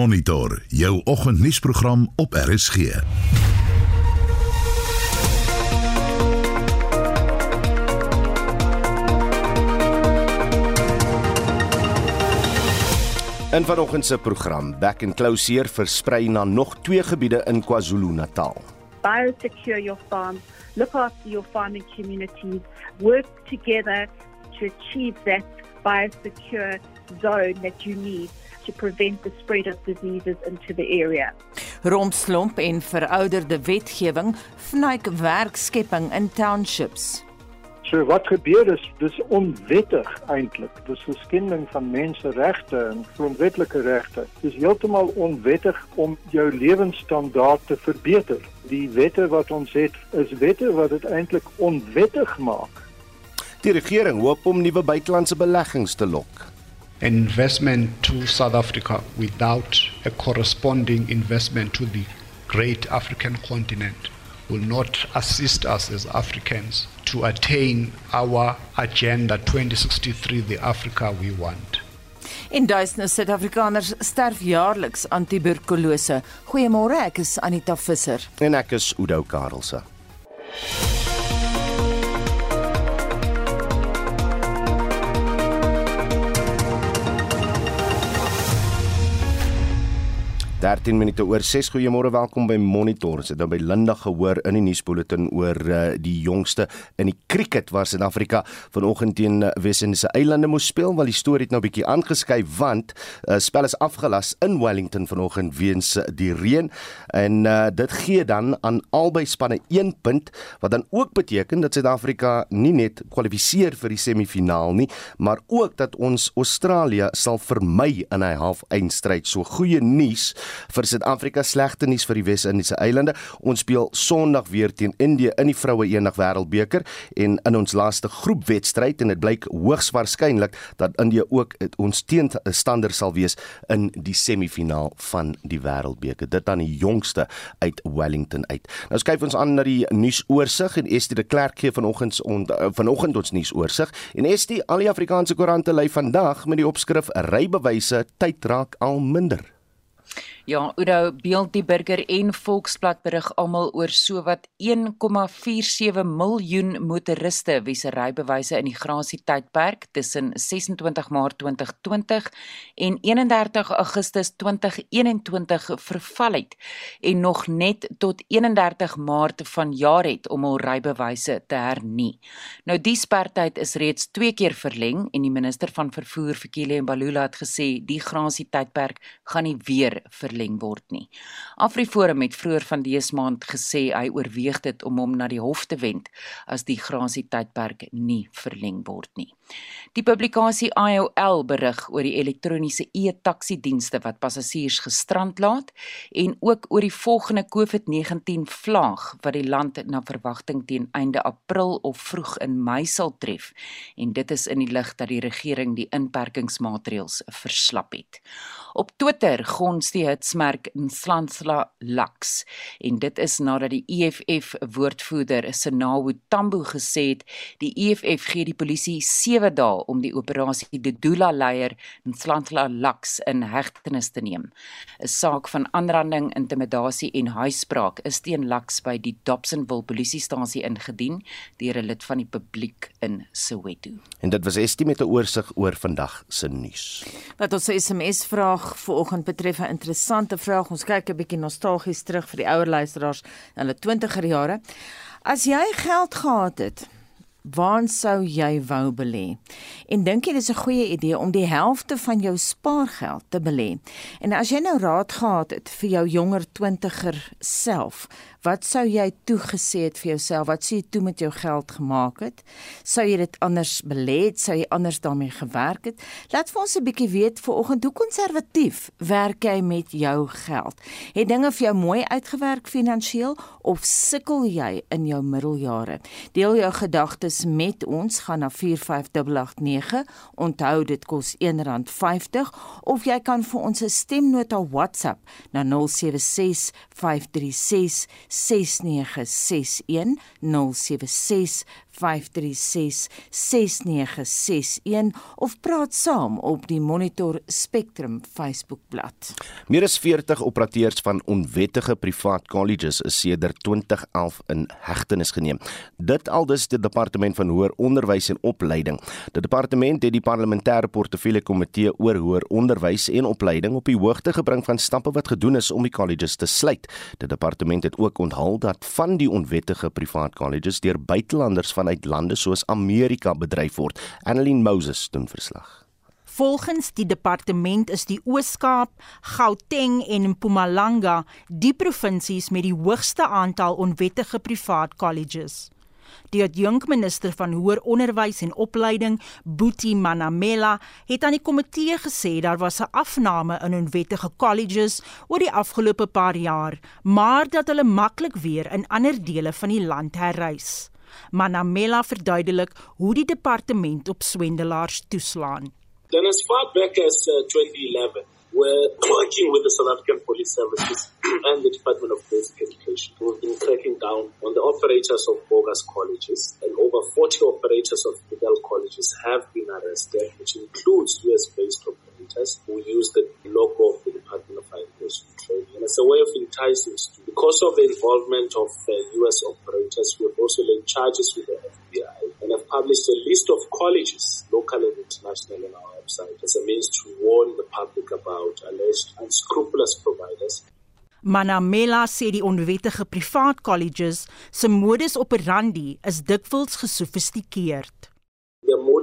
Monitor, jou oggendnuusprogram op RSG. In vanoggend se program, Back and Closer versprei na nog twee gebiede in KwaZulu-Natal. biosecure your farm, look after your farming communities, work together to achieve that biosecure zone that you need to prevent the spread of diseases into the area. Rompslomp en verouderde wetgewing vnuik werkskepping in townships. So wat gebeur is dis onwettig eintlik. Dis 'n skending van menseregte en grondwetlike regte. Dis heeltemal onwettig om jou lewensstandaard te verbeter. Die wette wat ons het is wette wat dit eintlik onwettig maak. Die regering hoop om nuwe buitelandse beleggings te lok. Investment to South Africa without a corresponding investment to the great African continent will not assist us as Africans to attain our Agenda 2063, the Africa we want. En duisende Suid-Afrikaners sterf jaarliks aan tuberkulose. Goeiemôre, ek is Anita Visser. En ek is Oudo Karelse. Dertien minute oor 6. Goeiemôre, welkom by Monitor. Ons het nou by Linda gehoor in die nuusbulletin oor uh, die jongste in die cricket waar Suid-Afrika vanoggend teen uh, Wes-Indiese eilande moes speel, want die storie het nou bietjie aangeskuif want uh, spel is afgelas in Wellington vanoggend weens uh, die reën en uh, dit gee dan aan albei spanne 1 punt wat dan ook beteken dat Suid-Afrika nie net kwalifiseer vir die semifinaal nie, maar ook dat ons Australië sal vermy in 'n half-eindstryd. So goeie nuus vir Suid-Afrika, slegte nuus vir die Wes-Indiese eilande. Ons speel Sondag weer teen Indië in die vroue eendag wêreldbeker en in ons laaste groepwedstryd en dit blyk hoogs waarskynlik dat Indië ook ons teenstander sal wees in die semifinaal van die wêreldbeker. Dit dan die jongste uit Wellington uit. Nou skuif ons aan na die nuusoorseig en Estie de Klerk gee vanoggend on, vanoggend ons nuusoorseig en Estie al die Afrikaanse koerante lei vandag met die opskrif rybewyse tyd raak al minder. Ja, Oudo Beeld die Burger en Volksblad berig almal oor sowat 1,47 miljoen motoriste wie se rybewyse in die grasietydperk tussen 26 Maart 2020 en 31 Augustus 2021 verval het en nog net tot 31 Maart vanjaar het om hul rybewyse te hernie. Nou die spertyd is reeds 2 keer verleng en die minister van vervoer Fikile Mbalula het gesê die grasietydperk gaan nie weer verleng word nie. Afriforum het vroeër van dese maand gesê hy oorweeg dit om hom na die hof te wend as die grasietydperk nie verleng word nie. Die publikasie IOL berig oor die elektroniese e-taxi dienste wat passasiers gestrand laat en ook oor die volgende COVID-19 vlaag wat die land na verwagting teen einde April of vroeg in Mei sal tref en dit is in die lig dat die regering die inperkingsmaatreëls verslap het. Op Twitter gons die hitsmerk Nslansla Lux en dit is nadat die EFF woordvoerder Senawu Tambo gesê het die EFF gee die polisie 7 dae om die operasie Dudula leier Nslansla Lux in hegtenis te neem. 'n Saak van aanranding, intimidasie en huisbraak is teen Lux by die Dobsonville polisiestasie ingedien deur 'n lid van die publiek in Soweto. En dit was Estie met 'n oorsig oor vandag se nuus. Wat ons SMS vraag vanoggend betref 'n interessante vraag. Ons kyk 'n bietjie nostalgies terug vir die ouer luisteraars in hulle 20er jare. As jy geld gehad het, waar sou jy wou belê? En dink jy dis 'n goeie idee om die helfte van jou spaargeld te belê? En as jy nou raad gehad het vir jou jonger 20er self, wat sou jy toe gesê het vir jouself? Wat sou jy toe met jou geld gemaak het? Sou jy dit anders belê het? Sou jy anders daarmee gewerk het? Laat vir ons 'n bietjie weet vanoggend hoe konservatief werk jy met jou geld? Het dinge vir jou mooi uitgewerk finansiëel of sukkel jy in jou middeljare? Deel jou gedagtes met ons gaan na 45889. Onthou dit kos R1.50 of jy kan vir ons 'n stemnota WhatsApp na 076 536 6961 076 08911045366961 of praat saam op die Monitor Spectrum Facebookblad. Meer as 40 operateurs van onwettige privaat colleges is sedert 2011 in hegtenis geneem. Dit aldus die departement van hoër onderwys en opleiding. Die departement het die parlementêre portefeulje komitee oor hoër onderwys en opleiding op die hoogte gebring van stappe wat gedoen is om die colleges te sluit. Die departement het ook onthaal dat van die onwettige privaat colleges deur buitelanders vanuit lande soos Amerika bedryf word. Annelien Moses doen verslag. Volgens die departement is die Oos-Kaap, Gauteng en Mpumalanga die provinsies met die hoogste aantal onwettige privaat colleges. Die adjunkminister van hoër onderwys en opleiding, Boetie Manamela, het aan die komitee gesê daar was 'n afname in onwettige colleges oor die afgelope paar jaar, maar dat hulle maklik weer in ander dele van die land herrys. Manamela verduidelik hoe die departement op swendelaars toeslaan. Then, as far back as uh, 2011, we're working with the South African Police Services and the Department of Basic Education. We've been cracking down on the operators of bogus colleges, and over 40 operators of legal colleges have been arrested, which includes US based operators who use the logo of the Department of Education Training. And as a way of enticing students, because of the involvement of uh, US operators, we have also laid charges with the FBI and have published a list of colleges, local and international, on our website as a means to warn the public about alleged unscrupulous providers. Manamela sê die onwettige privaat colleges se modus operandi is dikwels gesofistikeerd.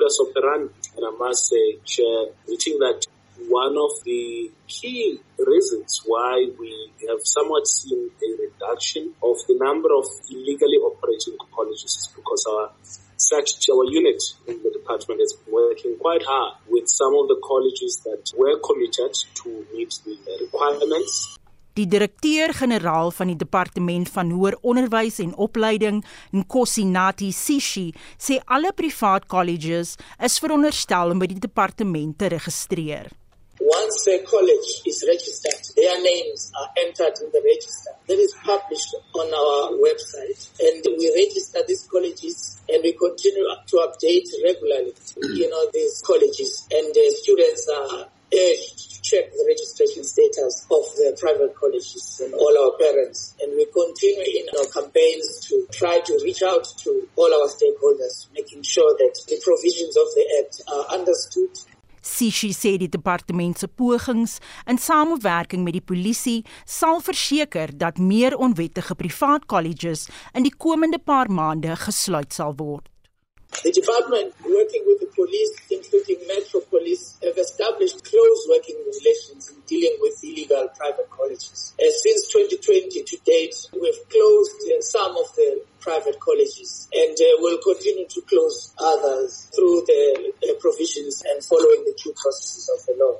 The modus operandi, and I must say, Chair, we think that one of the key reasons why we have somewhat seen a reduction of the number of illegally operating colleges is because our such our unit in the department has been working quite hard with some of the colleges that were committed to meet the requirements. Die direkteur-generaal van die departement van hoër onderwys en opleiding, Nkosinati Sishi, sê alle privaat colleges is veronderstel om by die departement te registreer. Once a college is registered, their names are entered in the register. That is published on our website. And we register these colleges and we continue to update regularly, you know, these colleges. And the students are urged check the registration status of the private colleges and all our parents. And we continue in our campaigns to try to reach out to all our stakeholders, making sure that the provisions of the Act are understood Sishi sê die departement se pogings in samewerking met die polisie sal verseker dat meer onwettige privaat colleges in die komende paar maande gesluit sal word. The department working with the police including Metro Police have established close working relations in dealing with illegal private colleges. Uh, since 2020 to date, we've closed uh, some of the private colleges and uh, will continue to close others through the uh, provisions and following the due processes of the law.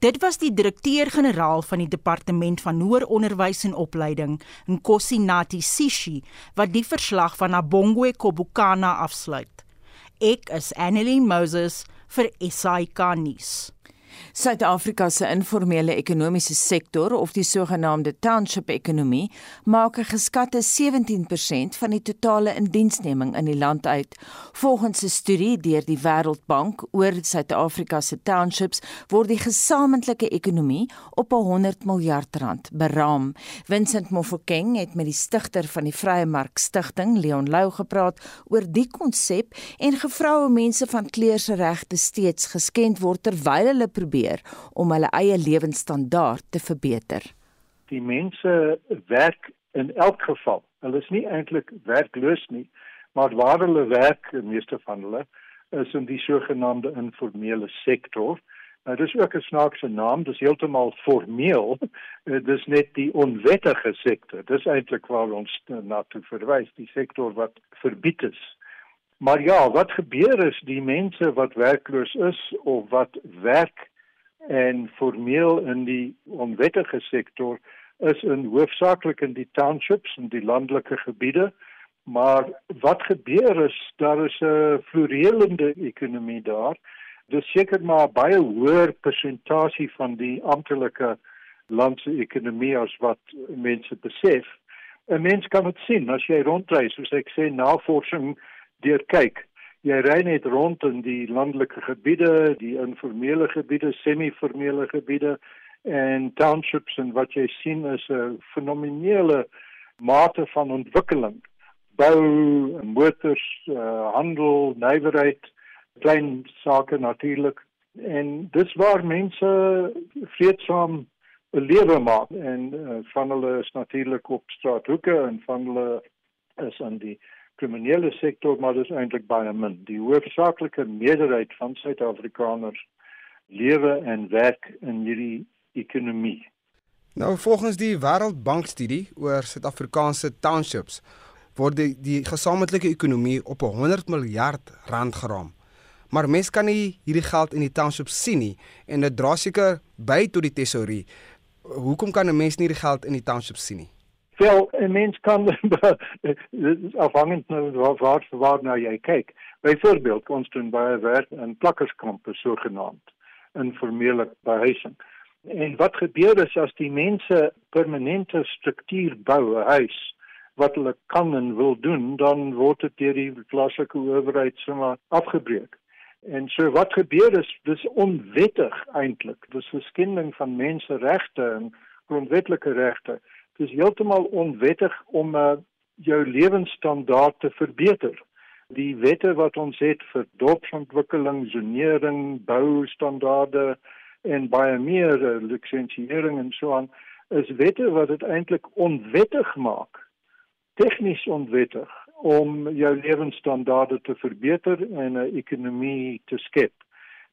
Dit was die direkteur-generaal van die departement van hoër onderwys en opleiding, Nkosi Nati Sishi, wat die verslag van Abongwe Kobukana afsluit. Ek is Annelien Moses vir SAK nuus. Suid-Afrika se informele ekonomiese sektor of die sogenaamde township ekonomie maak 'n geskatte 17% van die totale indiensneming in die land uit. Volgens 'n studie deur die Wêreldbank oor Suid-Afrika se townships word die gesamentlike ekonomie op 100 miljard rand beraam. Vincent Mofokeng het met die stigter van die Vrye Mark Stichting, Leon Lou, gepraat oor die konsep en gevra hoe mense van kleur se regte steeds geskend word terwyl hulle probeer om hulle eie lewensstandaard te verbeter. Die mense werk in elk geval. Hulle is nie eintlik werkloos nie, maar waar hulle werk, die meeste van hulle is in die sogenaamde informele sektor. Nou dis ook 'n snaakse naam, dis heeltemal formeel. Dis net die onwettige sektor. Dis eintlik waar ons na toe verwys, die sektor wat verbied is. Maar ja, wat gebeur is die mense wat werkloos is of wat werk en formeel in die onwettige sektor is in hoofsaaklik in die townships en die landelike gebiede maar wat gebeur is daar is 'n floreerende ekonomie daar dis seker maar baie hoër persentasie van die amptelike landse ekonomie as wat mense besef 'n mens kan dit sien as jy rondreis soos ek sê navorsing deurkyk. Jy ry net rond in die landelike gebiede, die informele gebiede, semi-formele gebiede en townships en wat jy sien is 'n fenominele mate van ontwikkeling. Bou, motors, uh, handel, nywerheid, klein sake natuurlik en dis waar mense vreedsaam 'n lewe maak en uh, van hulle is natuurlik op straathoeke en van hulle is aan die kriminele sektor maar dis eintlik baie min. Die hoofsaaklike meerderheid van Suid-Afrikaners lewe en werk in hierdie ekonomie. Nou volgens die Wêreldbank studie oor Suid-Afrikaanse townships word die, die gesamentlike ekonomie op 100 miljard rand geraam. Maar mense kan nie hierdie geld in die townships sien nie en dit dra seker by tot die tesourie. Hoekom kan 'n mens nie die geld in die townships sien nie? Wel, 'n mens kan afhangend waar waar, waar nou jy kyk. Byvoorbeeld ons doen baie werk in plakkerskampe sogenaamd informele behuising. En wat gebeur is as die mense permanente struktuur bou, 'n huis wat hulle kan en wil doen, dan word dit deur die plaaslike owerheid sommer afgebreek. En so wat gebeur is dis onwettig eintlik. Dis 'n skending van menseregte en grondwetlike regte. Dis heeltemal onwettig om uh, jou lewensstandaard te verbeter. Die wette wat ons het vir dorpsontwikkeling, zonering, boustandaarde en baie meer uh, lisensiering en so aan is wette wat dit eintlik onwettig maak. Tegnies onwettig om jou lewensstandaarde te verbeter en 'n ekonomie te skep.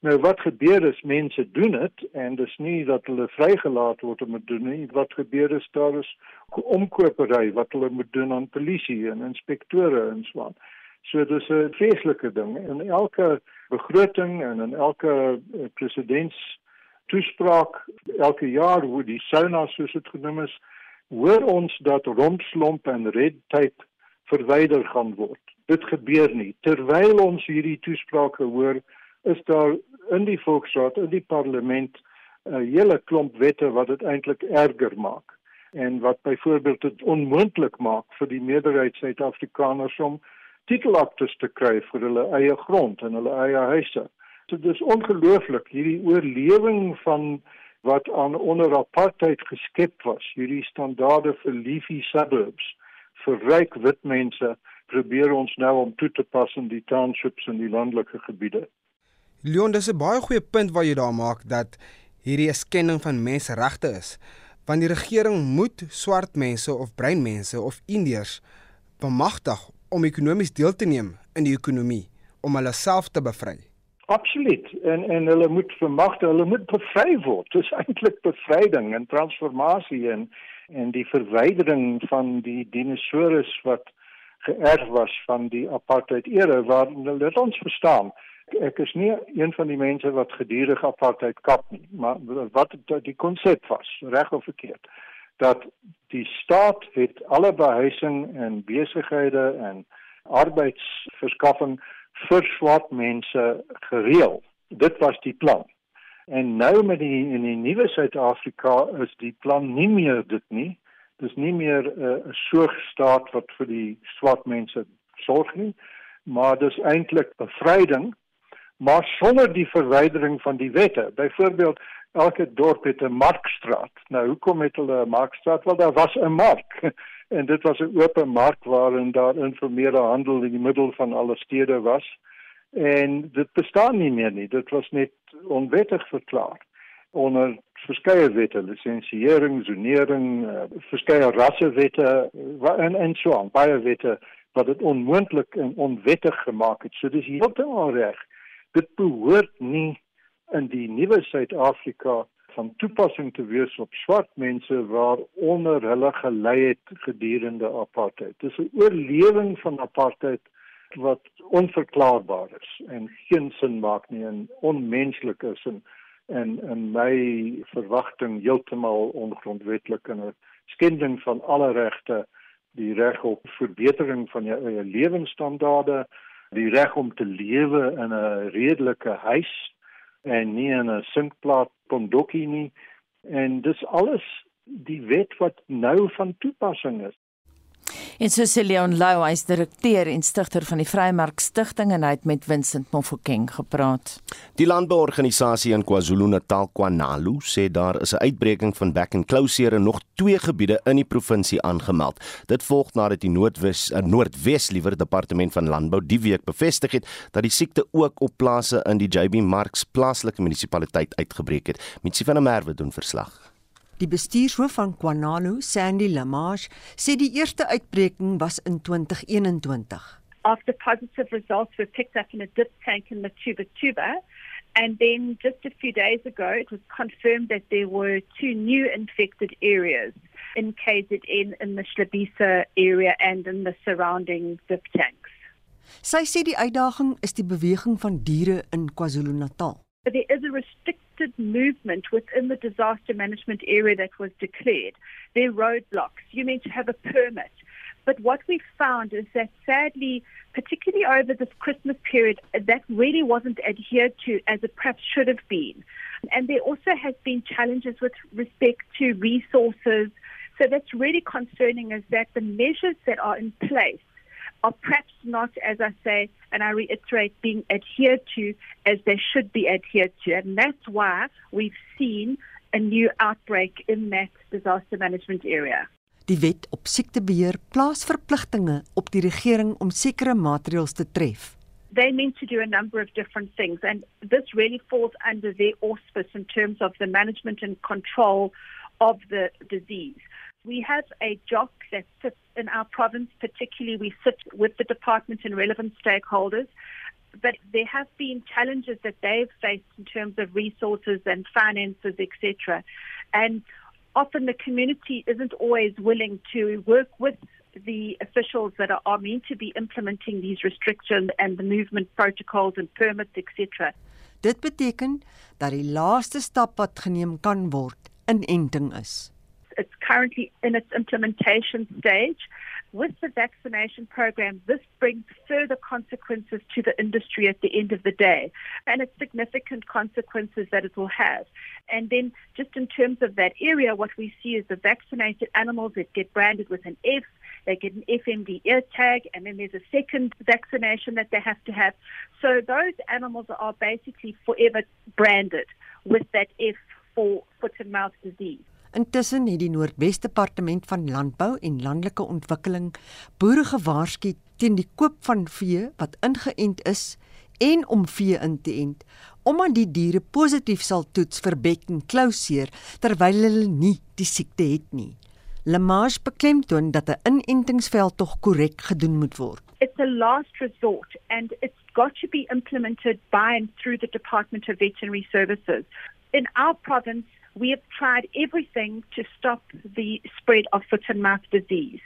Nou wat gebeur is mense doen dit en dis nie dat hulle vrygelaat word om dit doen nie. Wat gebeur is daar is omkopery wat hulle moet doen aan polisie en inspektore en so aan. So dis 'n vreeslike ding en elke begroting en in elke eh, presidents toespraak elke jaar hoe die sauna soos dit genoem is, hoor ons dat rompslomp en red tape verwyder gaan word. Dit gebeur nie. Terwyl ons hierdie toesprake hoor, is daar in die Volksraad, in die parlement 'n hele klomp wette wat dit eintlik erger maak en wat byvoorbeeld dit onmoontlik maak vir die meerderheid Suid-Afrikaners om titelaktes te kry vir hulle eie grond en hulle eie huise. So dit is ongelooflik hierdie oorlewing van wat aan onder apartheid geskep was, hierdie standaarde vir leafy suburbs vir ryk wit mense probeer ons nou om toe te pas in die townships en die landelike gebiede. Leon, dis 'n baie goeie punt wat jy daar maak dat hierdie 'n skending van menseregte is. Want die regering moet swart mense of bruin mense of indiërs bemagtig om ekonomies deel te neem in die ekonomie om hulle self te bevry. Absoluut. En en hulle moet vermagtig, hulle moet bevry word. Dit is eintlik bevryding en transformasie en en die verwydering van die dinosourus wat geërf was van die apartheid era waar dit ons verstaan ek is nie een van die mense wat gedurig apartheid kap nie maar wat die konsep was reg of verkeerd dat die staat het alle behuising en besighede en arbeidsverskaffing vir swart mense gereël dit was die plan En nou met die in die nuwe Suid-Afrika is die plan nie meer dit nie. Dis nie meer eh, 'n uh, sorgstaat wat vir die swart mense sorg nie, maar dis eintlik bevryding, maar sonder die verwydering van die wette. Byvoorbeeld elke dorp het 'n markstraat. Nou hoekom het hulle 'n markstraat? Wel daar was 'n mark. En dit was 'n oop mark waarin daar informele handel in die middel van alle stede was en dit bestaan nie meer nie dit was net onwettig verklaar onder verskeie wette lisensiering zonering uh, verskeie rassewette en en so aan baie wette wat dit onmoontlik en onwettig gemaak het so dis heeltemal reg dit behoort nie in die nuwe Suid-Afrika van toepassing te wees op swart mense waar onder hulle gelei het gedurende apartheid. Dis 'n oorlewing van apartheid wat onverklaarbaar is en geen sin maak nie en onmenslik is en en in my verwagting heeltemal ongrondwetlik en 'n skending van alle regte die reg op verbetering van jou eie lewensstandaarde die reg om te lewe in 'n redelike huis en nie in 'n sinkplaas pondokkie nie. En dis alles die wet wat nou van toepassing is En so sê Leon Lou, hy's direkteur en stigter van die Vrymark Stichting en hy het met Vincent Mofokeng gepraat. Die landbouorganisasie in KwaZulu-Natal, KwaNalu, sê daar is 'n uitbreking van back and closure in nog twee gebiede in die provinsie aangemeld. Dit volg nadat die Noordwes uh, Noordwes liewer departement van landbou die week bevestig het dat die siekte ook op plase in die JB Marks plaaslike munisipaliteit uitgebreek het. Mitsi van der Merwe doen verslag. Die bestuurshoof van Kwanalo, Sandy Lamage, sê die eerste uitbreking was in 2021. After positive results were picked up in a dip tank in Matuba Tuba, and then just a few days ago it was confirmed that there were two new infected areas in KZN in the Shlabisa area and in the surrounding dip tanks. Sy sê die uitdaging is die beweging van diere in KwaZulu-Natal. There is a restrict restricted movement within the disaster management area that was declared. There are roadblocks. You need to have a permit. But what we found is that sadly, particularly over this Christmas period, that really wasn't adhered to as it perhaps should have been. And there also has been challenges with respect to resources. So that's really concerning is that the measures that are in place are perhaps not, as I say, and I reiterate, being adhered to as they should be adhered to. And that's why we've seen a new outbreak in that disaster management area. Die wet op siektebeheer plaas verpligtinge op die regering om sekere maatreëls te tref. They mean to do a number of different things and this really falls under their auspice in terms of the management and control of the disease. We have a JOC that sits in our province, particularly we sit with the department and relevant stakeholders. But there have been challenges that they've faced in terms of resources and finances, etc. And often the community isn't always willing to work with the officials that are, are meant to be implementing these restrictions and the movement protocols and permits, etc. Dit beteken dat die laaste stap wat geneem kan word inenting is. Currently in its implementation stage. With the vaccination program, this brings further consequences to the industry at the end of the day, and it's significant consequences that it will have. And then, just in terms of that area, what we see is the vaccinated animals that get branded with an F, they get an FMD ear tag, and then there's a second vaccination that they have to have. So those animals are basically forever branded with that F for foot and mouth disease. Intussen het die Noordwes Departement van Landbou en Landelike Ontwikkeling boere gewaarsku teen die koop van vee wat ingeënt is en om vee in te ent omdat die diere positief sal toets vir bek en klouseer terwyl hulle nie die siekte het nie. Lamage beklemtoon dat 'n inentingsveld tog korrek gedoen moet word. It's a last resort and it's got to be implemented by and through the Department of Veterinary Services. In our province we have tried everything to stop the spread of foot and mouth disease.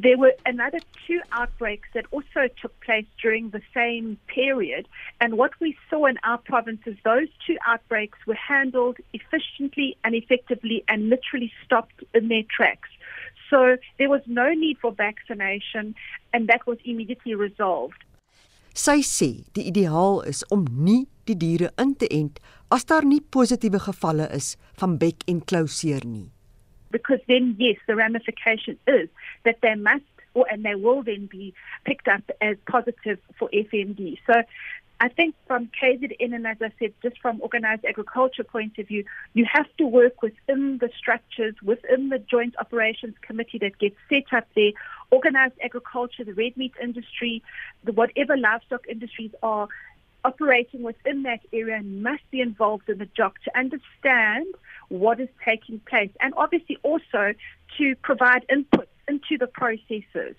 There were another two outbreaks that also took place during the same period. And what we saw in our province is those two outbreaks were handled efficiently and effectively and literally stopped in their tracks. So there was no need for vaccination, and that was immediately resolved. Sy sê die ideaal is om nie die diere in te ent as daar nie positiewe gevalle is van bek en klouseer nie. Because then yes the ramification is that they must or and they will then be picked up as positive for FMD. So I think from KZN and as I said, just from organized agriculture point of view, you have to work within the structures, within the joint operations committee that gets set up there. Organized agriculture, the red meat industry, the whatever livestock industries are, operating within that area must be involved in the job to understand what is taking place and obviously also to provide input into the processes.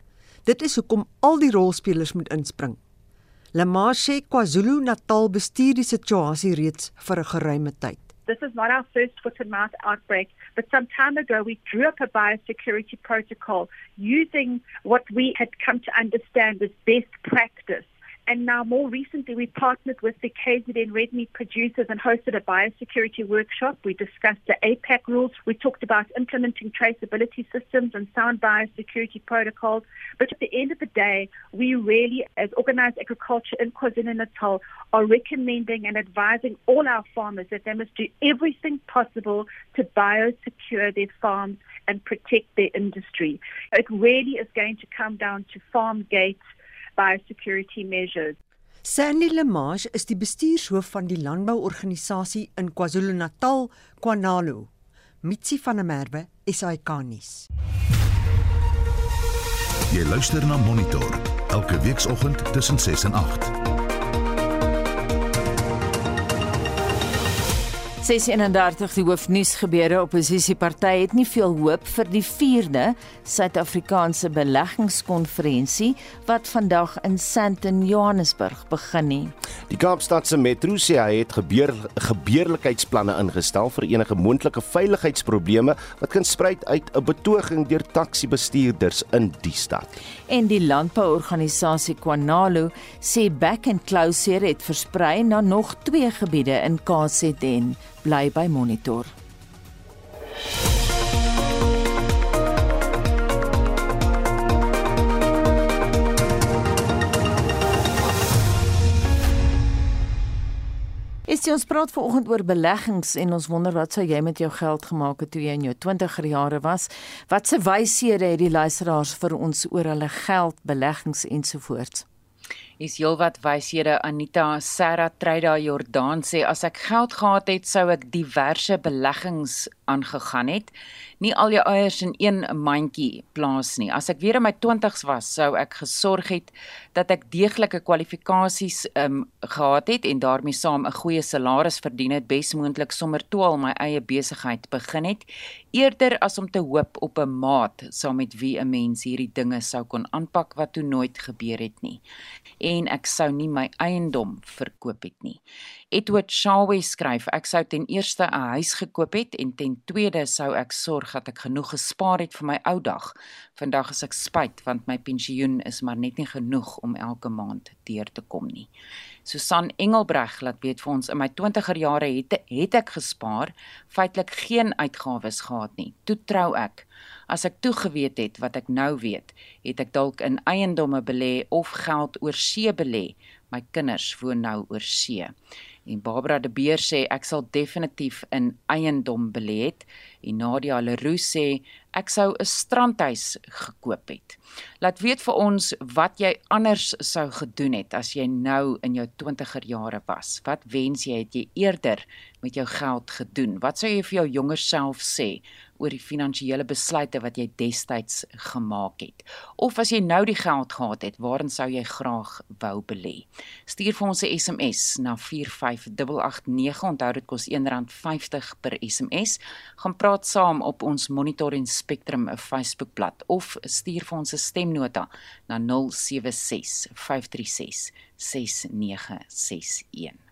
Dit is hoekom al die rolspelers moet inspring. Lamashe KwaZulu-Natal bestuur die situasie reeds vir 'n geruime tyd. This is not our first foot and mouth outbreak, but some time ago we drew up a biosecurity protocol using what we had come to understand as best practice And now, more recently, we partnered with the KZN red meat producers and hosted a biosecurity workshop. We discussed the APAC rules. We talked about implementing traceability systems and sound biosecurity protocols. But at the end of the day, we really, as organized agriculture in KwaZulu-Natal, are recommending and advising all our farmers that they must do everything possible to biosecure their farms and protect their industry. It really is going to come down to farm gate biosecurity measures. Sandy Lemage is die bestuurshoof van die landbouorganisasie in KwaZulu-Natal, Kwanalo. Mitsi van der Merwe, SAK-nuus. Jy luister na Monitor elke weekoggend tussen 6 en 8. 631 die hoofnuus gebeure oppositieparty het nie veel hoop vir die 4de Suid-Afrikaanse beleggingskonferensie wat vandag in Sandton Johannesburg begin nie. Die Kaapstadse Metro sê hy het gebeur gebeurlikheidsplanne ingestel vir enige moontlike veiligheidsprobleme wat kan spruit uit 'n betoging deur taxi-bestuurders in die stad. En die landbouorganisasie Kwanalo sê back and closure het versprei na nog twee gebiede in KZN bly by Monitor. Is ons praat vanoggend oor beleggings en ons wonder wat sou jy met jou geld gemaak het toe jy in jou 20er jare was? Wat se wyshede het die luisteraars vir ons oor hulle geld, beleggings ensovoorts? Is heelwat wyshede Anita Serra Treda Jordan sê as ek geld gehad het sou ek diverse beleggings aangegaan het nie al jou eiers in een mandjie plaas nie. As ek weer in my 20's was, sou ek gesorg het dat ek deeglike kwalifikasies um gehad het en daarmee saam 'n goeie salaris verdien het, besmoontlik sommer toe al my eie besigheid begin het, eerder as om te hoop op 'n maat saam met wie 'n mens hierdie dinge sou kon aanpak wat toe nooit gebeur het nie. En ek sou nie my eiendom verkoop het nie. Edward Shawe skryf ek sou ten eerste 'n huis gekoop het en ten tweede sou ek sorg dat ek genoeg gespaar het vir my ou dag. Vandag is ek spyt want my pensioen is maar net nie genoeg om elke maand deur te kom nie. Susan Engelbreg laat weet vir ons in my 20er jare het het ek gespaar, feitelik geen uitgawes gehad nie. Toe trou ek. As ek toe geweet het wat ek nou weet, het ek dalk in eiendomme belê of geld oor see belê. My kinders woon nou oor see. En Barbara de Beer sê ek sal definitief in eiendom belê het. En Nadia Leroux sê ek sou 'n strandhuis gekoop het. Laat weet vir ons wat jy anders sou gedoen het as jy nou in jou 20er jare was. Wat wens jy het jy eerder met jou geld gedoen? Wat sou jy vir jou jonger self sê oor die finansiële besluite wat jy destyds gemaak het? Of as jy nou die geld gehad het, waarin sou jy graag wou belê? Stuur vir ons 'n SMS na 45889. Onthou dit kos R1.50 per SMS. Gaan praat saam op ons Monitor en Spectrum Facebookblad of stuur vir ons 'n stemnota na 076 536 6961.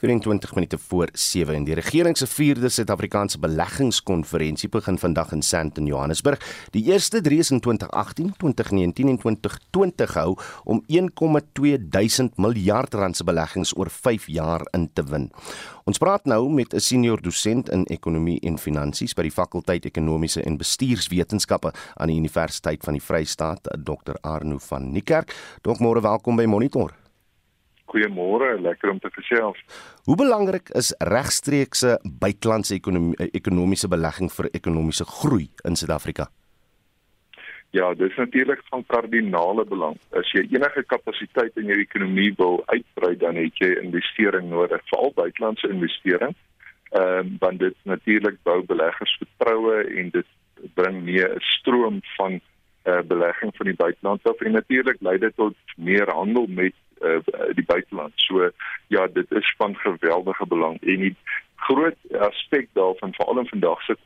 24 minute voor 7 en die regering se 4de Suid-Afrikaanse beleggingskonferensie begin vandag in Sandton, Johannesburg. Die eerste 3 is in 2018, 2019 en 2020 hou om 1,2 duisend miljard rand se beleggings oor 5 jaar in te win. Ons praat nou met 'n senior dosent in ekonomie en finansies by die fakulteit ekonomiese en bestuurswetenskappe aan die Universiteit van die Vrystaat, Dr. Arno van Niekerk. Dok môre welkom by Monitor. Goeiemôre, lekker om te gesels. Hoe belangrik is regstreekse buitelandse ekonomie ekonomiese belegging vir ekonomiese groei in Suid-Afrika? Ja, dis natuurlik van kardinale belang. As jy enige kapasiteit in jou ekonomie wil uitbrei, dan het jy investering nodig, veral buitelandse investering. Ehm um, want dit natuurlik bou beleggers vertroue en dit bring meer 'n stroom van uh, belegging van die buiteland af en natuurlik lei dit tot meer handel met uh, die buiteland. So ja, dit is van geweldige belang en die groot aspek daarvan veral in vandag se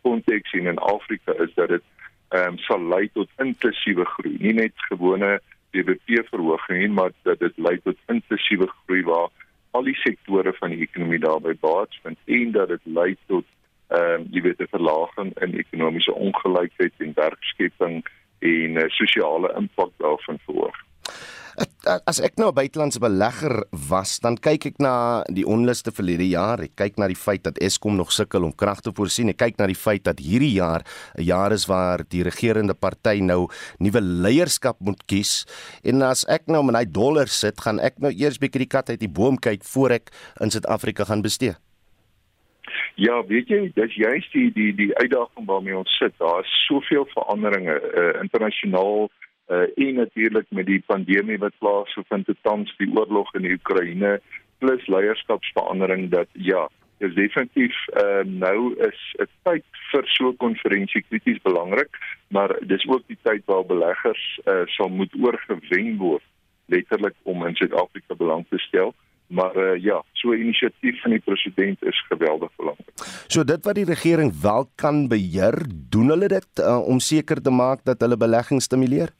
konteks en in Afrika is dat dit ehm um, sal lei tot inklusiewe groei. Nie net gewone BBP verhoging nie, maar dat dit lei tot inklusiewe groei waar al die sektore van die ekonomie daarbey baat vind en dat dit lei tot ehm um, jy weet 'n verlaging in ekonomiese ongelykheid en werkskepping en uh, sosiale impak daarvan verhoog. As ek nou 'n buitelandse belegger was, dan kyk ek na die onluste verlede jaar. Ek kyk na die feit dat Eskom nog sukkel om krag te voorsien. Ek kyk na die feit dat hierdie jaar 'n jaar is waar die regerende party nou nuwe leierskap moet kies. En as ek nou met my dollar sit, gaan ek nou eers bietjie die kat uit die boom kyk voor ek in Suid-Afrika gaan bestee. Ja, weet jy, dis juist die die die uitdaging waarmee ons sit. Daar is soveel veranderinge uh, internasionaal uh, en natuurlik met die pandemie wat plaasvind tans die oorlog in die Oekraïne plus leierskapsverandering dat ja, is definitief uh, nou is 'n tyd vir so 'n konferensie krities belangrik, maar dis ook die tyd waar beleggers uh, sal moet oorgewen word letterlik om in Suid-Afrika belang te stel. Maar uh, ja, so 'n inisiatief van die president is geweldig belangrik. So dit wat die regering wel kan beheer, doen hulle dit uh, om seker te maak dat hulle belegging stimuleer?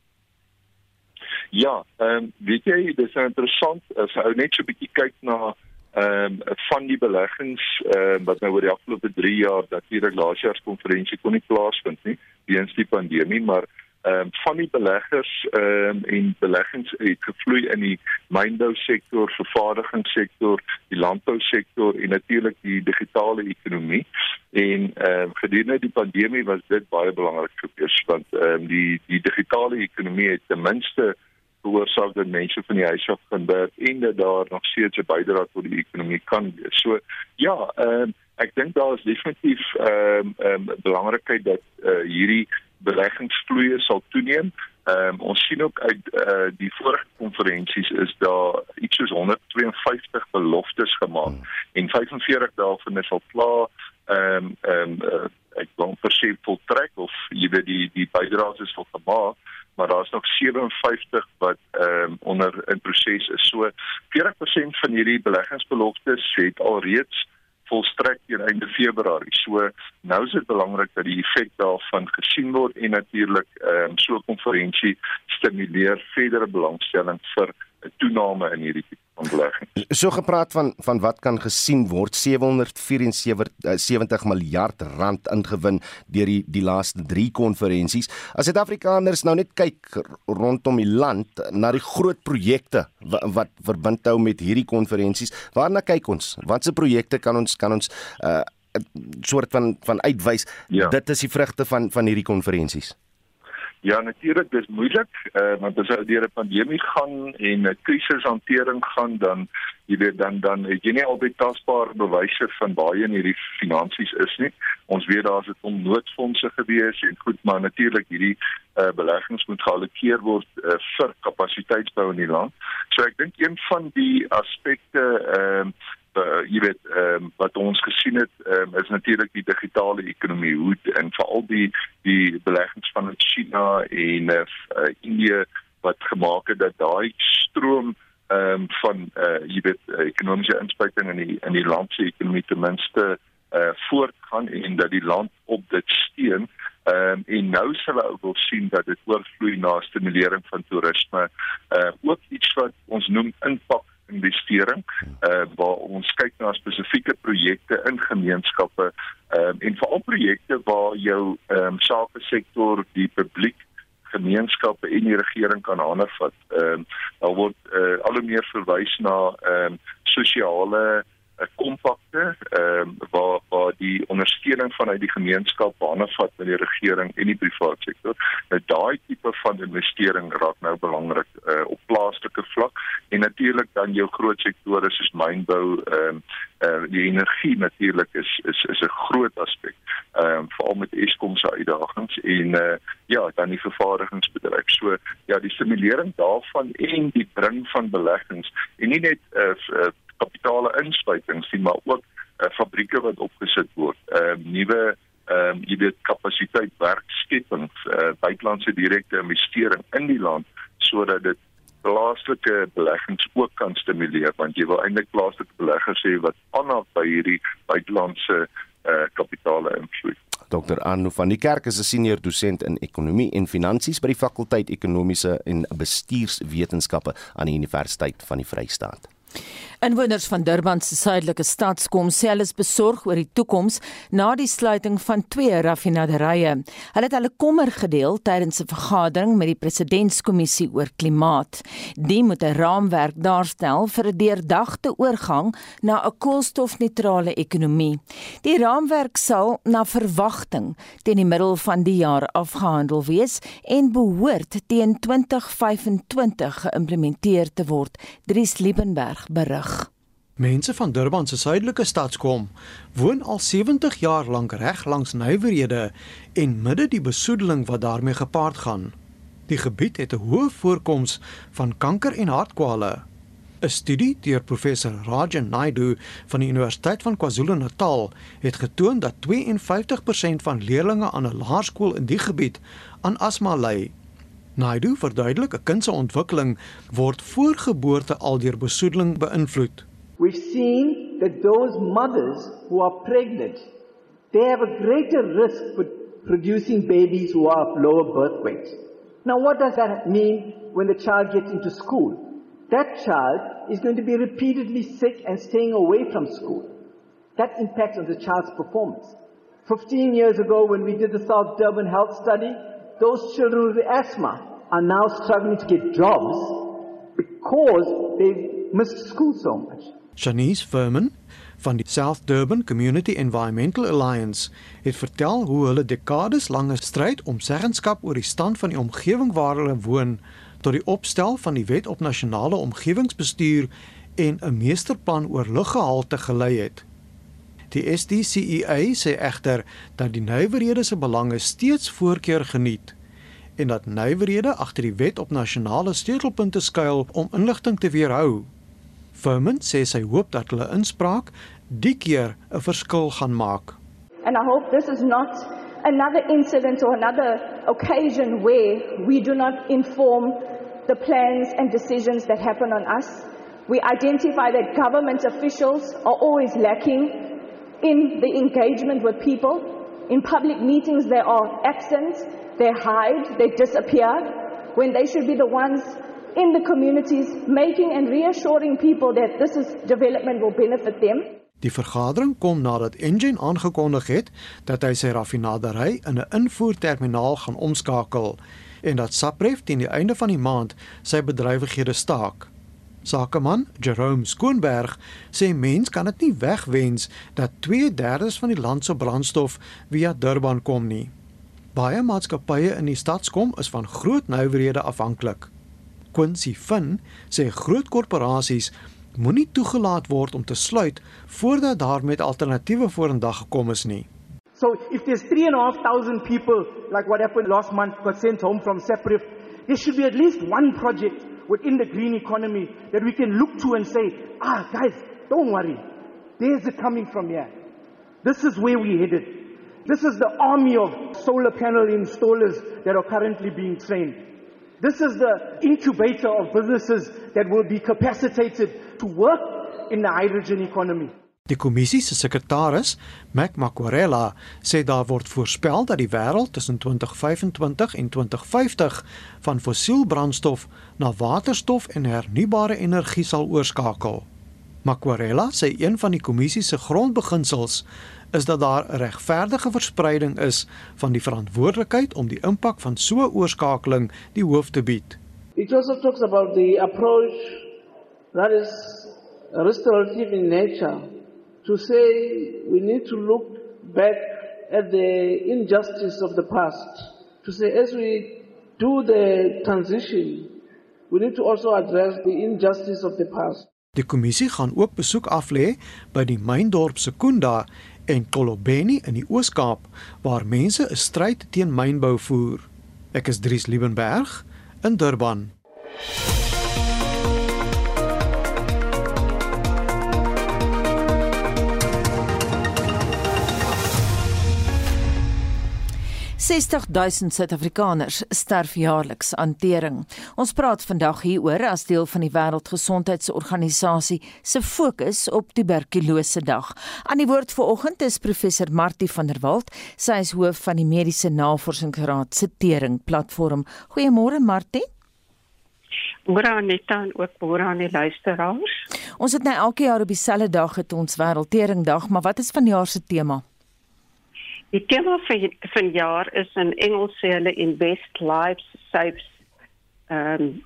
Ja, ehm um, weet jy, dis nou interessant as ou net so 'n bietjie kyk na ehm um, van die beleggings ehm um, wat nou oor die afgelope 3 jaar natuurlik laas jaar se konferensie kon nie plaasvind nie weens die pandemie maar ehm um, van die beleggers ehm um, en beleggings het gevloei in die mynbou sektor, vervaardigingssektor, die landbou sektor en natuurlik die digitale ekonomie. En ehm um, gedurende die pandemie was dit baie belangrik geweest want ehm um, die die digitale ekonomie het ten minste veroorsaak dat mense van die huis af gaan werk en dat daar nog steeds 'n bydrae tot die ekonomie kan wees. So ja, ehm um, ek dink daar is definitief ehm um, ehm um, belangrikheid dat uh, hierdie beleggingsvloeie sal toeneem. Ehm um, ons sien ook uit uh, die vorige konferensies is daar iets soos 152 beloftes gemaak hmm. en 45 daarvan is al klaar ehm um, ehm um, uh, ek wil verseker voltrek of jy weet die die bydraes is al gemaak maar daar's nog 57 wat ehm um, onder in proses is. So 40% van hierdie beleggingsbeloftes het alreeds volstrek teen einde Februarie. So nou is dit belangrik dat die effek daarvan gesien word en natuurlik ehm um, so 'n konferensie stimuleer verdere belangstelling vir 'n toename in hierdie ontlegging. So gepraat van van wat kan gesien word 774 miljard rand ingewin deur die die laaste 3 konferensies. As Suid-Afrikaners nou net kyk rondom die land na die groot projekte wat, wat verbind hou met hierdie konferensies, waarna kyk ons? Watse projekte kan ons kan ons 'n uh, soort van van uitwys? Ja. Dit is die vrugte van van hierdie konferensies. Ja, natuurlik, dis moeilik, uh, want as jy deur 'n pandemie gaan en 'n krisishantering gaan, dan jy weet dan dan het jy nie altyd tasbare bewyse van baie in hierdie finansies is nie. Ons weet daar's dit om noodfondse gewees en goed, maar natuurlik hierdie uh, beleggings moet geallokeer word uh, vir kapasiteitsbou in die land. So ek dink een van die aspekte ehm uh, uh, jy weet ehm um, wat ons gesien het um, is natuurlik die digitale ekonomie hoe en veral die die beleggings van China en uh, uh, Indië wat gemaak het dat daai stroom ehm um, van uh, jy weet uh, ekonomiese inspuiting in die in die land se ekonomie ten minste uh, voortgaan en dat die land op dit steun um, en nou sal ook wil sien dat dit oorvloei na stimulering van toerisme. Uh ook iets wat ons noem impak investering uh waar ons kyk na spesifieke projekte in gemeenskappe um, en veral projekte waar jou ehm um, sake sektor die publiek gemeenskappe en die regering kan aanvat. Ehm um, daar word uh, al hoe meer verwys na ehm um, sosiale uh, kompakte ehm um, waar waar die ondersteuning vanuit die gemeenskap aanvat met die regering en die private sektor. Nou daai tipe van investering raak nou belangrik uh, op plaaslike vlak en natuurlik dan jou groot sektore soos mynbou ehm um, uh, die energie natuurlik is is is 'n groot aspek. Ehm um, veral met Eskom se uitdagings en uh, ja, dan die vervaardigingsbedryf. So ja, die stimulering daarvan en die bring van beleggings en nie net uh, kapitale inspuitings nie, maar ook uh, fabrieke wat opgesit word. Ehm uh, nuwe ehm um, jy weet kapasiteit werkskepping, uh, buitelandse direkte investering in die land sodat dit plaaslike beleggings ook kan stimuleer want jy wil eintlik plaaslike beleggers hê wat aanhaak by hierdie buitelandse uh, kapitale invloed. Dr. Anu van die Kerk is 'n senior dosent in ekonomie en finansies by die fakulteit ekonomiese en bestuurswetenskappe aan die Universiteit van die Vrystaat. Inwoners van Durban se suidelike stad kom selfs besorg oor die toekoms na die sluiting van twee raffinaderye. Hulle het hulle kommer gedeel tydens 'n vergadering met die presidentskommissie oor klimaat. Die moet 'n raamwerk daarstel vir 'n deurdagte oorgang na 'n koolstofneutrale ekonomie. Die raamwerk sal na verwagting teen die middel van die jaar afgehandel wees en behoort teen 2025 geïmplementeer te word. Dries Liebenberg berig. Mense van Durban se suidelike stadskom woon al 70 jaar lank reg langs nywerhede en midde die besoedeling wat daarmee gepaard gaan. Die gebied het 'n hoë voorkoms van kanker en hartkwale. 'n Studie deur professor Rajan Naidu van die Universiteit van KwaZulu-Natal het getoon dat 52% van leerders aan 'n laerskool in die gebied aan asma ly. Naidu verduidelik 'n kind se ontwikkeling word voor geboorte al deur besoedeling beïnvloed. We've seen that those mothers who are pregnant, they have a greater risk for producing babies who are of lower birth weight. Now what does that mean when the child gets into school? That child is going to be repeatedly sick and staying away from school. That impacts on the child's performance. 15 years ago when we did the South Durban health study, those children with asthma are now struggling to get jobs because they've missed school so much. Shanice Furman van die South Durban Community Environmental Alliance het vertel hoe hulle dekades lange stryd om seggenskap oor die stand van die omgewing waar hulle woon tot die opstel van die Wet op Nasionale Omgewingsbestuur en 'n meesterplan oor luggehalte gelei het. Die SDCEA sê egter dat die nywerhede se belange steeds voorkeur geniet en dat nywerhede agter die Wet op Nasionale Sleutelpunte skuil om inligting te weerhou. Furman sê sy hoop dat hulle inspraak die keer 'n verskil gaan maak. And I hope this is not another incident or another occasion where we do not inform the plans and decisions that happen on us. We identify that government officials are always lacking in the engagement with people. In public meetings, they are absent, they hide, they disappear, when they should be the ones in the communities making and reassuring people that this is development will benefit them. Die vergadering kom nadat Engen aangekondig het dat hy sy raffinaderry in 'n invoerterminaal gaan omskakel en dat Sapref teen die einde van die maand sy bedrywighede staak. Sakeman Jerome Skoonberg sê mens kan dit nie wegwens dat 2/3 van die land se brandstof via Durban kom nie. Baie maatskappye in die stadskom is van groot nywerhede afhanklik. Quincy Finn sê groot korporasies moenie toegelaat word om te sluit voordat daar met alternatiewe vorendag gekom is nie. So if there's 3,500 people like what happened last month got sent home from Seprif, there should be at least one project within the green economy that we can look to and say, "Ah, guys, don't worry. There's it coming from here. This is where we headed. This is the army of solar panel installers that are currently being trained." This is the incubator of businesses that will be capacitated to work in the hydrogen economy. Die kommissie se sekretaris, Mac Makwarela, sê daar word voorspel dat die wêreld tussen 2025 en 2050 van fossiel brandstof na waterstof en hernubare energie sal oorskakel. Makwarela sê een van die kommissie se grondbeginsels is dat daar 'n regverdige verspreiding is van die verantwoordelikheid om die impak van so 'n oorskakeling die hoof te bied. It also talks about the approach that is restorative in nature to say we need to look back at the injustice of the past to say as we do the transition we need to also address the injustice of the past. Die kommissie gaan ook besoek aflê by die myndorp Sekunda en Kolobeni in die Oos-Kaap waar mense 'n stryd teen mynbou voer. Ek is Dries Liebenberg in Durban. 60000 Suid-Afrikaners sterf jaarliks aan tering. Ons praat vandag hieroor as deel van die Wêreldgesondheidsorganisasie se fokus op tuberkulose dag. Aan die woord vanoggend is professor Martie van der Walt, sy is hoof van die Mediese Navorsingsraad se tering platform. Goeiemôre Martie. Môre Aneta en ook môre aan die luisteraars. Ons het nou elke jaar op dieselfde dag het ons Wêreldteringdag, maar wat is vanjaar se tema? Die tema vir van jaar is in Engels sê hulle invest lives saves um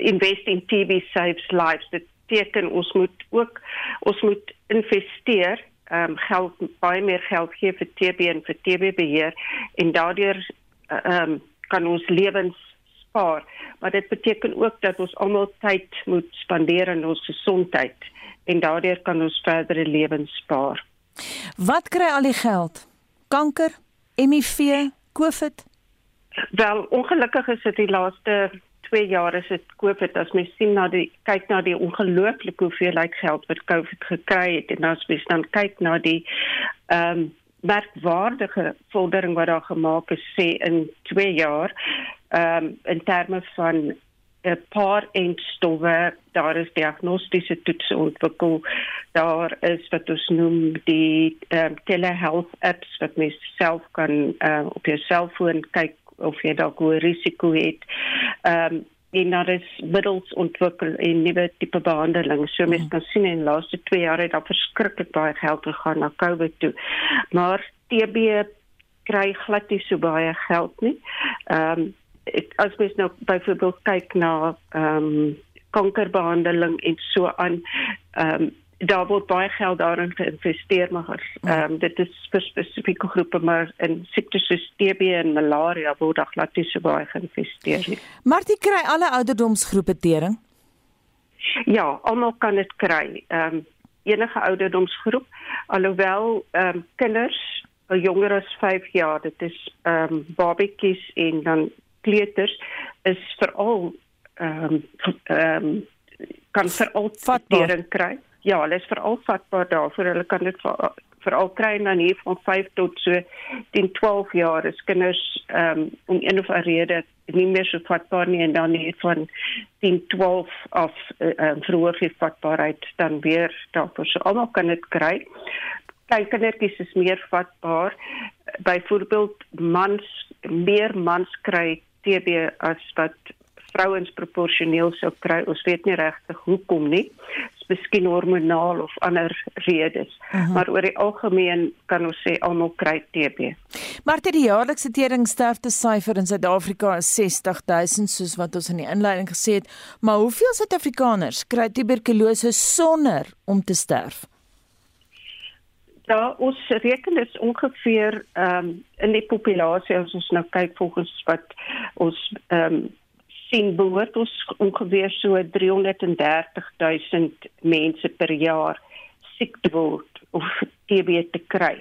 invest in TB saves lives. Dit beteken ons moet ook ons moet investeer um geld baie meer geld gee vir TB en vir TB beheer en daardeur um kan ons lewens spaar, maar dit beteken ook dat ons almal tyd moet spandeer aan ons gesondheid en daardeur kan ons verdere lewens spaar. Wat kry al die geld? Kanker, HIV, COVID? Wel, ongelukkig is dit die laaste 2 jaar is dit COVID as mens sien na die kyk na die ongelooflike hoeveelheid geld wat COVID gekry het en as mens dan kyk na die ehm um, merkwaardige vordering wat daar gemaak is sê in 2 jaar ehm um, in terme van 'n paar eindstowwe daar is diagnostiese toetse ontwikkel daar is wat ons noem die um, telehealth apps wat mens self kan uh, op jou selfoon kyk of jy dalk 'n risiko het ehm um, en daar is middels ontwikkel en nuwe tipe behandeling. So mense kan sien in die laaste 2 jaar het daar verskriklik baie geld gegaan na COVID toe. Maar TB kry glad nie so baie geld nie. Ehm um, as mens nou byvoorbeeld kyk na ehm um, kankerbehandeling en so aan ehm um, daar word baie geld daarin geïnvesteer maar ehm um, dit is vir spesifieke groepe maar in siektes soos TB en malaria word daar glad nie so baie geïnvesteer nie. Maar dit kry alle ouderdomsgroepe tering? Ja, almal kan dit kry. Ehm um, enige ouderdomsgroep alhoewel ehm um, kinders jonger as 5 jaar, dit is ehm um, babatjies en dan kleuters is veral ehm um, ehm um, kan veral vatbare kry ja, hulle is veral vatbaar daarvoor. Hulle kan dit veral kry dan hier van 5 tot so 10, 12 jaar. Is kinders ehm um, om een of ander rede nie meer so vatbaar nie en dan hier van 10, 12 af ehm uh, vroeër vatbaarheid dan weer daarvoor. So almal kan dit kry. Klein kindertjies is meer vatbaar. Byvoorbeeld mans meer mans kry TB as wat vrouens proporsioneel sou kry. Ons weet nie regtig hoekom nie. Dis miskien hormonaal of ander redes. Uh mhm. -huh. Maar oor die algemeen kan ons sê almal kry TB. Maar die jaarlikse teringsterfte syfer in Suid-Afrika is 60000 soos wat ons in die inleiding gesê het. Maar hoeveel Suid-Afrikaners kry tuberkulose sonder om te sterf? Ja, ons reken dit ongeveer ehm um, in die populasie as ons nou kyk volgens wat ons ehm um, sien behoort ons ongeveer so 330 000 mense per jaar siek te word of TB te kry.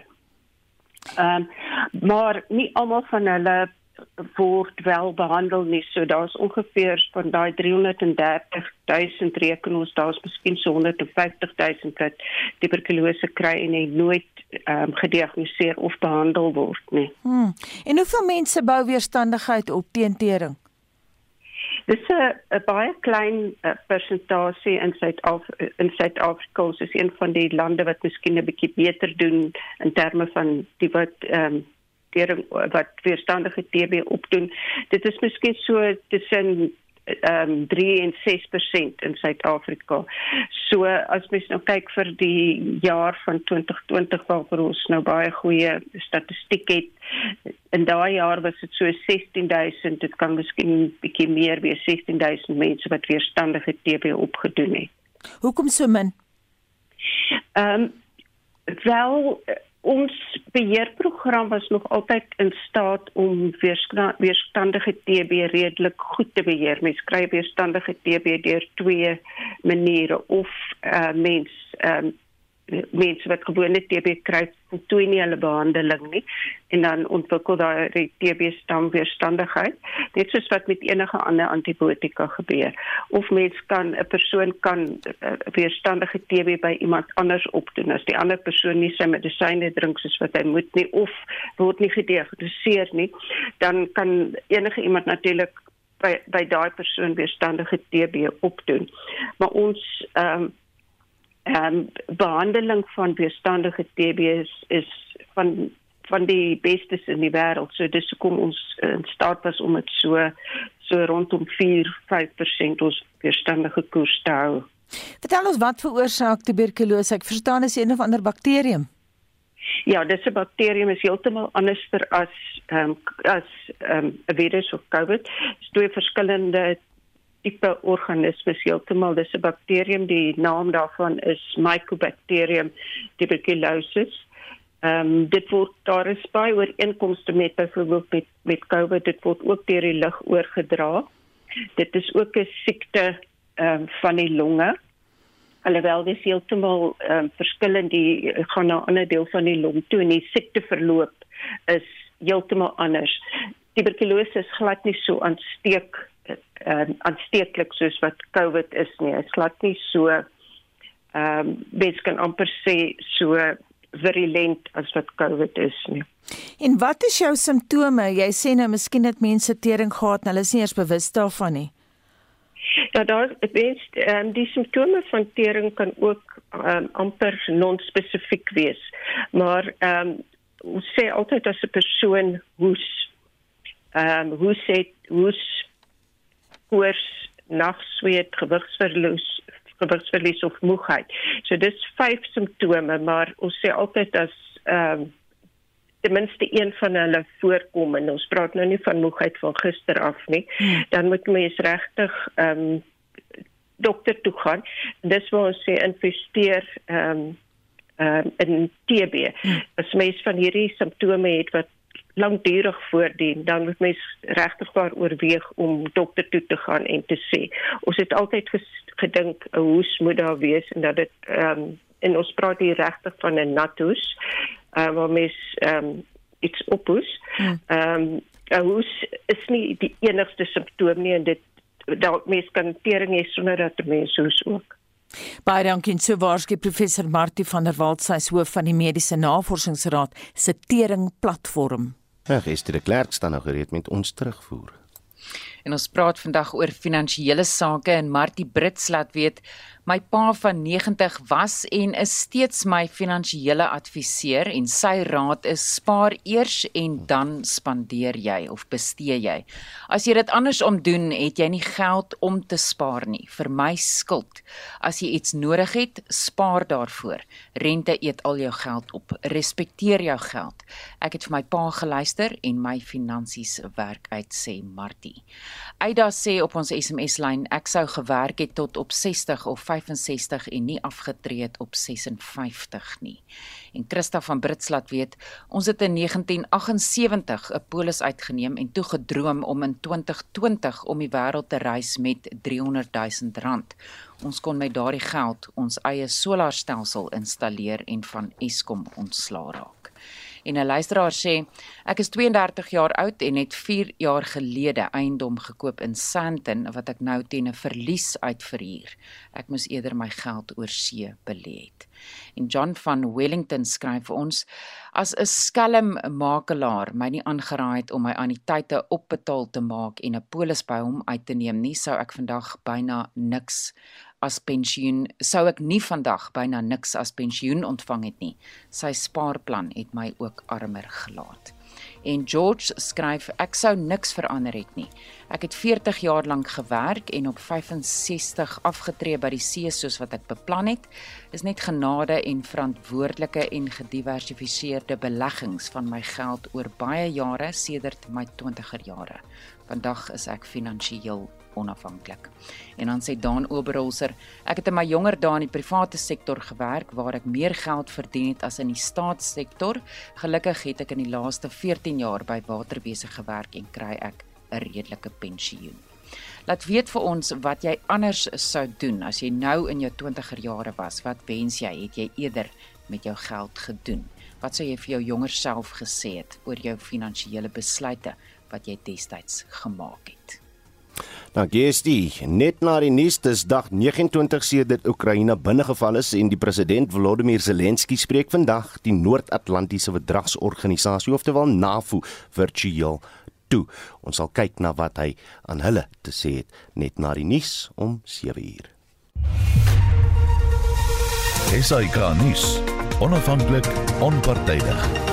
Ehm um, maar nie almal van hulle word wel behandel nie. So daar's ongeveer van daai 330 000 reken ons daar's miskien so 150 000 wat tuberkulose kry en hy nooit ehm um, gediagnoseer of behandel word nie. Hmm. En hoeveel mense bou weerstandigheid op teen tering? Dis 'n baie klein uh, persentasie in Suid-Afrika in Suid-Afrika is een van die lande wat miskien 'n bietjie beter doen in terme van die wat ehm um, die wat weerstandige TB opdoen. Dit is miskien so tussen um, 3 en 6% in Suid-Afrika. So as mens nou kyk vir die jaar van 2020 waarvoor ons nou baie goeie statistiek het, in daai jaar was dit so 16000, dit kan miskien bietjie meer wees, 16000 mense wat weerstandige TB opgedoen het. Hoekom so min? Ehm um, wel ons beheerprogram was nog altyd in staat om weerstandige TB redelik goed te beheer. Mens kry weerstandige TB deur twee maniere of uh, mens um, mense wat gewone TB kry voltooi nie hulle behandeling nie. En dan ontwikkel daai TB stam weerstandigheid net soos wat met enige ander antibiotika gebeur. Of mens kan 'n persoon kan uh, weerstandige TB by iemand anders opdoen. As die ander persoon nie sy medisyne drink soos wat hy moet nie of word nie gediagnoseer nie dan kan enige iemand natuurlik by by daai persoon weerstandige TB opdoen. Maar ons ehm um, ehm um, behandeling van weerstandige TB is, is van van die bestes in die wêreld. So dis hoekom ons in staat was om dit so so rondom 4-5% ons weerstandige koers te hou. Vertel ons wat veroorsaak tuberkulose? Ek verstaan is een of ander bakterium. Ja, dis 'n bakterium is heeltemal anders as ehm um, as ehm um, 'n virus of COVID. Dit is twee verskillende tipe organismes heeltemal dis 'n bakterium die naam daarvan is Mycobacterium tuberculosis. Ehm um, dit word daar is baie ooreenkomste met byvoorbeeld met met COVID dit word ook deur die lug oorgedra. dit is ook 'n siekte ehm um, van die longe. Alhoewel dit heeltemal ehm um, verskillend die gaan na 'n ander deel van die long toe en die siekteverloop is heeltemal anders. Tuberkulose is glad nie so aansteek uh, aansteeklik soos wat COVID is nie. Dit is glad nie so ehm um, mens kan amper sê so virulent as wat COVID is nie. En wat is jou simptome? Jy sê nou miskien het mense tering gehad en hulle is nie eers bewus daarvan nie. Ja, daar is um, die simptome van tering kan ook um, amper non-spesifiek wees. Maar ehm um, ons sê altyd as 'n persoon hoes ehm um, hoes het hoes koors, nagsweet, gewigsverlies, gewigsverlies of moegheid. So dis vyf simptome, maar ons sê altyd as ehm um, ten minste een van hulle voorkom en ons praat nou nie van moegheid van gister af nie, hmm. dan moet mens regtig ehm um, dokter toe gaan. Dis waar ons sê investeer ehm um, ehm um, in TB. Hmm. As mens van hierdie simptome het wat lankdurig voordien, dan moet mens regtig waar oorweeg om dokter toe te gaan en te sê. Ons het altyd gedink 'n hoes moet daar wees en dat dit ehm um, en ons praat hier regtig van 'n nat hoes. Uh, waar mens ehm um, iets ophoes. Hmm. Ehm um, 'n hoes is nie die enigste simptoom nie en dit dalk mens kan tering hê sonder dat mens hoes ook. Baie dankie so waarskei professor Martie van der Walt sy hoof van die Mediese Navorsingsraad se tering platform. Ja, gister die klerk staan nou gereed met ons terugvoer. En ons praat vandag oor finansiële sake en Martie Brits laat weet My pa van 90 was en is steeds my finansiële adviseur en sy raad is spaar eers en dan spandeer jy of bestee jy. As jy dit andersom doen, het jy nie geld om te spaar nie. Vir my skuld. As jy iets nodig het, spaar daarvoor. Rente eet al jou geld op. Respekteer jou geld. Ek het vir my pa geluister en my finansies werk uit sê Martie. Aida sê op ons SMS lyn ek sou gewerk het tot op 60 of 65 en nie afgetree het op 56 nie. En Christa van Brits laat weet, ons het in 1978 'n polis uitgeneem en toe gedroom om in 2020 om die wêreld te reis met 300 000 rand. Ons kon met daardie geld ons eie solarstelsel installeer en van Eskom ontslaa raak. En 'n luisteraar sê, ek is 32 jaar oud en het 4 jaar gelede eiendom gekoop in Sandton wat ek nou teen 'n verlies uitverhuur. Ek moes eerder my geld oor see belê het. En John van Wellington skryf vir ons: As 'n skelm makelaar my nie aangeraai het om my anniteite opbetaal te maak en 'n polis by hom uit te neem nie, sou ek vandag byna niks as pensioen sou ek nie vandag byna niks as pensioen ontvang het nie. Sy spaarplan het my ook armer gelaat. En George skryf ek sou niks verander het nie. Ek het 40 jaar lank gewerk en op 65 afgetree by die see soos wat ek beplan het. Is net genade en verantwoordelike en gediversifiseerde beleggings van my geld oor baie jare sedert my 20er jare. Vandag is ek finansiëel onafhanklik. En dan sê Dan Oberholzer, ek het in my jonger dae in die private sektor gewerk waar ek meer geld verdien het as in die staatssektor. Gelukkig het ek in die laaste 14 jaar by Waterwese gewerk en kry ek 'n redelike pensioen. Laat weet vir ons wat jy anders sou doen as jy nou in jou 20er jare was. Wat wens jy het jy eerder met jou geld gedoen? Wat sou jy vir jou jonger self gesê het oor jou finansiële besluite wat jy destyds gemaak het? Nou GSD, net na die nuus dis dag 29 sedert Oekraïne binnegeval is en die president Volodymyr Zelensky spreek vandag die Noord-Atlantiese Verdragsorganisasie oftewel NAVO virtueel toe. Ons sal kyk na wat hy aan hulle te sê het net na die nuus om 7uur. Esai Kahnis, onafhanklik, onpartydig.